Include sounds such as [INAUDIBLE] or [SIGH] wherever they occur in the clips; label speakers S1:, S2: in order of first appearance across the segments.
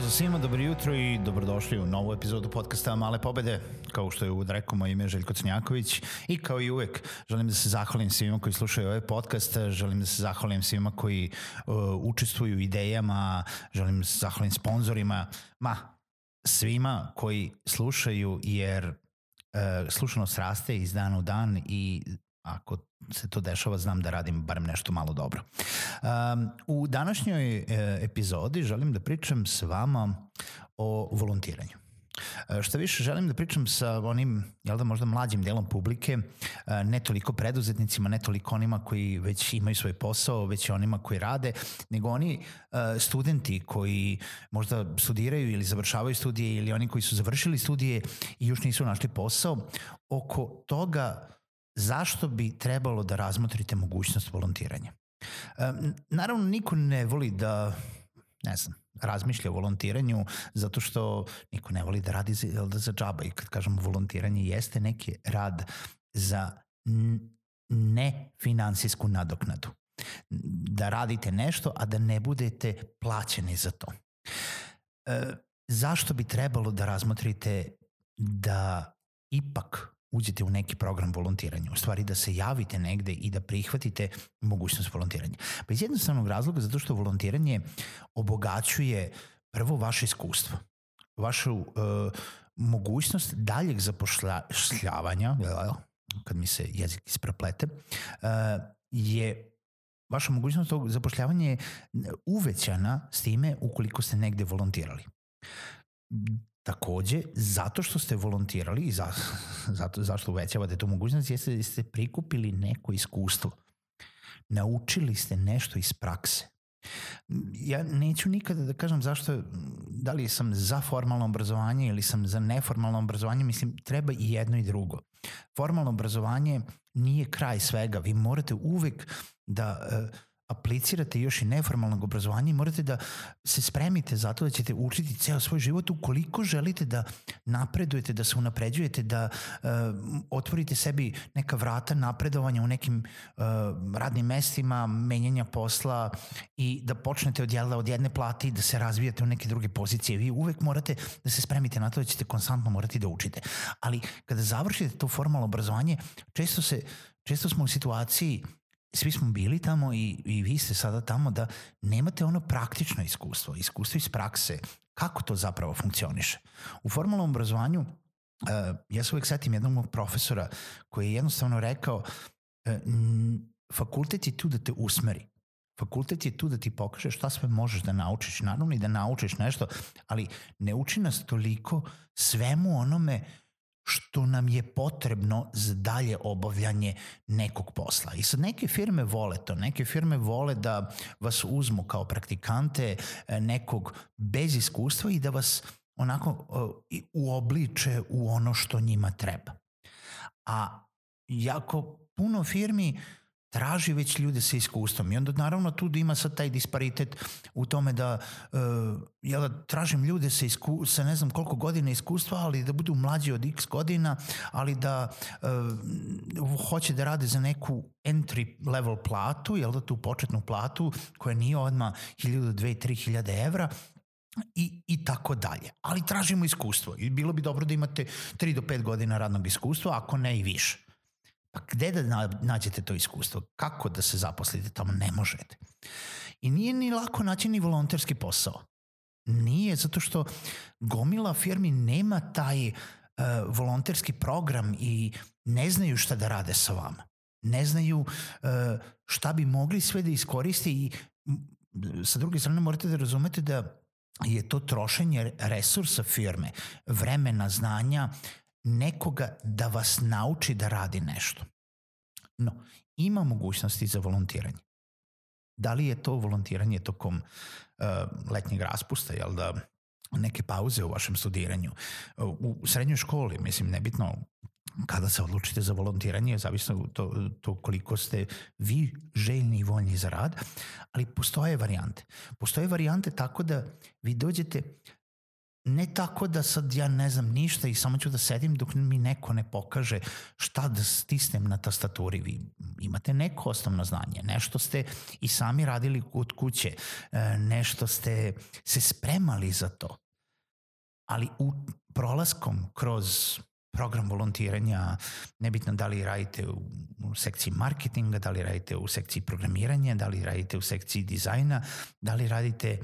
S1: Svima, dobro jutro i dobrodošli u novu epizodu podcasta Male pobede. Kao što je uvod rekao, moje ime je Željko Crnjaković i kao i uvek želim da se zahvalim svima koji slušaju ovaj podcast, želim da se zahvalim svima koji uh, učestvuju idejama, želim da se zahvalim sponsorima, ma svima koji slušaju jer uh, slušanost raste iz dana u dan i ako se to dešava, znam da radim barem nešto malo dobro. Um, u današnjoj e, epizodi želim da pričam s vama o volontiranju. E, šta više, želim da pričam sa onim, jel da možda mlađim delom publike, e, ne toliko preduzetnicima, ne toliko onima koji već imaju svoj posao, već onima koji rade, nego oni studenti koji možda studiraju ili završavaju studije ili oni koji su završili studije i još nisu našli posao, oko toga zašto bi trebalo da razmotrite mogućnost volontiranja? Naravno, niko ne voli da, ne znam, razmišlja o volontiranju zato što niko ne voli da radi za, da za džaba i kad kažemo volontiranje jeste neki rad za ne finansijsku nadoknadu. Da radite nešto, a da ne budete plaćeni za to. E, zašto bi trebalo da razmotrite da ipak uđete u neki program volontiranja, u stvari da se javite negde i da prihvatite mogućnost volontiranja. Pa iz jednostavnog razloga zato što volontiranje obogaćuje prvo vaše iskustvo, vašu uh, mogućnost daljeg zapošljavanja, kad mi se jezik ispreplete, uh, je vaša mogućnost tog zapošljavanja je uvećana s time ukoliko ste negde volontirali. Takođe, zato što ste volontirali i za, [LAUGHS] zato, zašto uvećavate tu mogućnost, jeste da ste prikupili neko iskustvo. Naučili ste nešto iz prakse. Ja neću nikada da kažem zašto, da li sam za formalno obrazovanje ili sam za neformalno obrazovanje, mislim, treba i jedno i drugo. Formalno obrazovanje nije kraj svega, vi morate uvek da uh, aplicirate još i neformalnog obrazovanja i morate da se spremite za to da ćete učiti ceo svoj život ukoliko želite da napredujete, da se unapređujete, da uh, otvorite sebi neka vrata napredovanja u nekim uh, radnim mestima, menjanja posla i da počnete od, jela, od jedne plate i da se razvijate u neke druge pozicije. Vi uvek morate da se spremite na to da ćete konstantno morati da učite. Ali kada završite to formalno obrazovanje, često se često smo u situaciji svi smo bili tamo i, i vi ste sada tamo da nemate ono praktično iskustvo, iskustvo iz prakse, kako to zapravo funkcioniše. U formalnom obrazovanju uh, ja se uvek setim jednog mog profesora koji je jednostavno rekao uh, fakultet je tu da te usmeri. Fakultet je tu da ti pokaže šta sve možeš da naučiš, naravno i da naučiš nešto, ali ne uči nas toliko svemu onome što nam je potrebno za dalje obavljanje nekog posla. I sad neke firme vole to, neke firme vole da vas uzmu kao praktikante e, nekog bez iskustva i da vas onako uobliče u ono što njima treba. A jako puno firmi uh, traži već ljude sa iskustvom i onda naravno tu da ima sad taj disparitet u tome da uh, ja da tražim ljude sa, isku, sa ne znam koliko godina iskustva, ali da budu mlađi od x godina, ali da uh, hoće da rade za neku entry level platu, jel da tu početnu platu koja nije odma 1000, 2, 3000 evra, i, i tako dalje. Ali tražimo iskustvo i bilo bi dobro da imate 3 do 5 godina radnog iskustva, ako ne i više. Pa gde da nađete to iskustvo? Kako da se zaposlite tamo? Ne možete. I nije ni lako naći ni volonterski posao. Nije, zato što gomila firmi nema taj uh, volonterski program i ne znaju šta da rade sa vama. Ne znaju uh, šta bi mogli sve da iskoriste i sa druge strane morate da razumete da je to trošenje resursa firme, vremena, znanja, nekoga da vas nauči da radi nešto. No, ima mogućnosti za volontiranje. Da li je to volontiranje tokom uh, letnjeg raspusta, jel da neke pauze u vašem studiranju, u srednjoj školi, mislim, nebitno kada se odlučite za volontiranje, zavisno to, to koliko ste vi željni i voljni za rad, ali postoje varijante. Postoje varijante tako da vi dođete ne tako da sad ja ne znam ništa i samo ću da sedim dok mi neko ne pokaže šta da stisnem na tastaturi. Vi imate neko osnovno znanje, nešto ste i sami radili kod kuće, e, nešto ste se spremali za to. Ali u prolaskom kroz program volontiranja, nebitno da li radite u, u sekciji marketinga, da li radite u sekciji programiranja, da li radite u sekciji dizajna, da li radite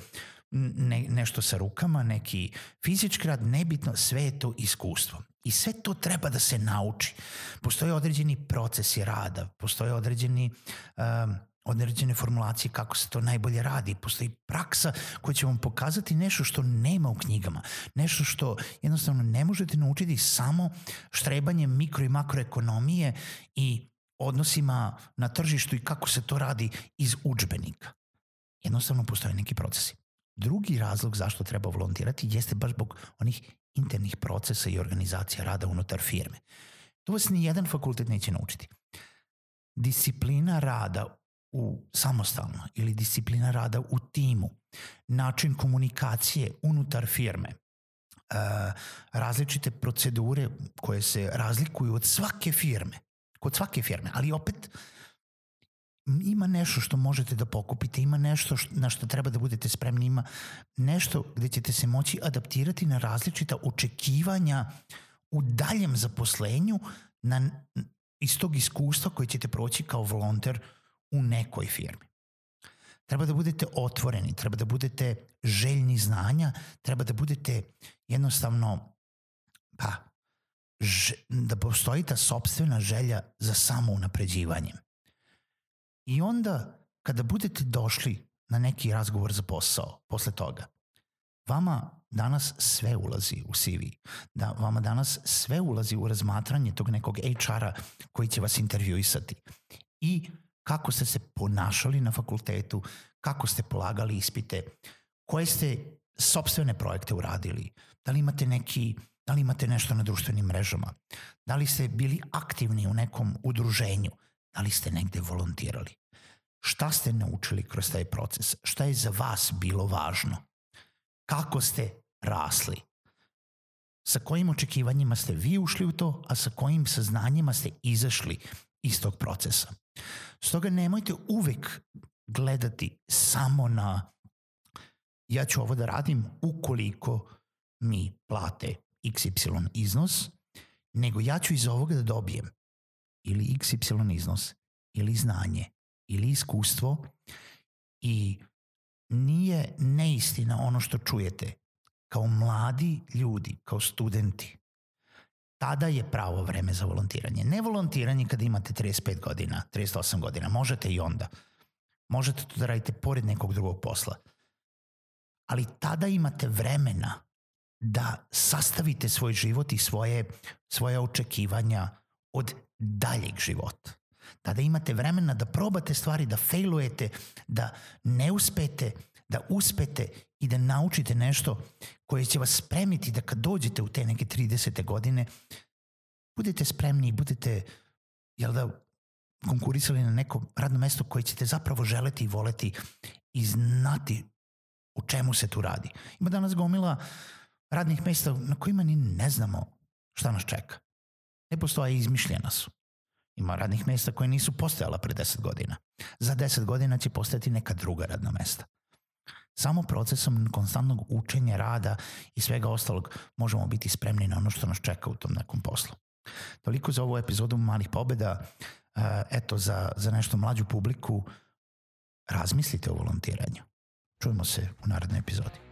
S1: ne, nešto sa rukama, neki fizički rad, nebitno, sve je to iskustvo. I sve to treba da se nauči. Postoje određeni procesi rada, postoje određeni um, određene formulacije kako se to najbolje radi. Postoji praksa koja će vam pokazati nešto što nema u knjigama. Nešto što jednostavno ne možete naučiti samo štrebanjem mikro i makroekonomije i odnosima na tržištu i kako se to radi iz učbenika. Jednostavno postoje neki procesi. Drugi razlog zašto treba volontirati jeste baš zbog onih internih procesa i organizacija rada unutar firme. To vas ni jedan fakultet neće naučiti. Disciplina rada u samostalno ili disciplina rada u timu, način komunikacije unutar firme, uh, različite procedure koje se razlikuju od svake firme, kod svake firme, ali opet ima nešto što možete da pokupite, ima nešto što, na što treba da budete spremni, ima nešto gde ćete se moći adaptirati na različita očekivanja u daljem zaposlenju na, iz tog iskustva koje ćete proći kao volonter u nekoj firmi. Treba da budete otvoreni, treba da budete željni znanja, treba da budete jednostavno, pa, ž, da postoji ta sobstvena želja za samo unapređivanje. I onda, kada budete došli na neki razgovor za posao posle toga, vama danas sve ulazi u CV. Da, vama danas sve ulazi u razmatranje tog nekog HR-a koji će vas intervjuisati. I kako ste se ponašali na fakultetu, kako ste polagali ispite, koje ste sobstvene projekte uradili, da li imate neki da li imate nešto na društvenim mrežama, da li ste bili aktivni u nekom udruženju, da li ste negde volontirali. Šta ste naučili kroz taj proces? Šta je za vas bilo važno? Kako ste rasli? Sa kojim očekivanjima ste vi ušli u to, a sa kojim saznanjima ste izašli iz tog procesa? Stoga nemojte uvek gledati samo na ja ću ovo da radim ukoliko mi plate XY iznos, nego ja ću iz ovoga da dobijem ili XY iznos, ili znanje, ili iskustvo i nije neistina ono što čujete. Kao mladi ljudi, kao studenti, tada je pravo vreme za volontiranje. Ne volontiranje kada imate 35 godina, 38 godina, možete i onda. Možete to da radite pored nekog drugog posla. Ali tada imate vremena da sastavite svoj život i svoje, svoje očekivanja od daljeg života. Tada imate vremena da probate stvari, da failujete, da ne uspete, da uspete i da naučite nešto koje će vas spremiti da kad dođete u te neke 30. godine, budete spremni i budete, jel da, konkurisali na neko radno mesto koje ćete zapravo želeti i voleti i znati u čemu se tu radi. Ima danas gomila radnih mesta na kojima ni ne znamo šta nas čeka. Ne postoje izmišljena su. Ima radnih mesta koje nisu postojala pre 10 godina. Za 10 godina će postojati neka druga radna mesta. Samo procesom konstantnog učenja, rada i svega ostalog možemo biti spremni na ono što nas čeka u tom nekom poslu. Toliko za ovu epizodu Malih pobeda. Eto, za, za nešto mlađu publiku razmislite o volontiranju. Čujemo se u narednoj epizodi.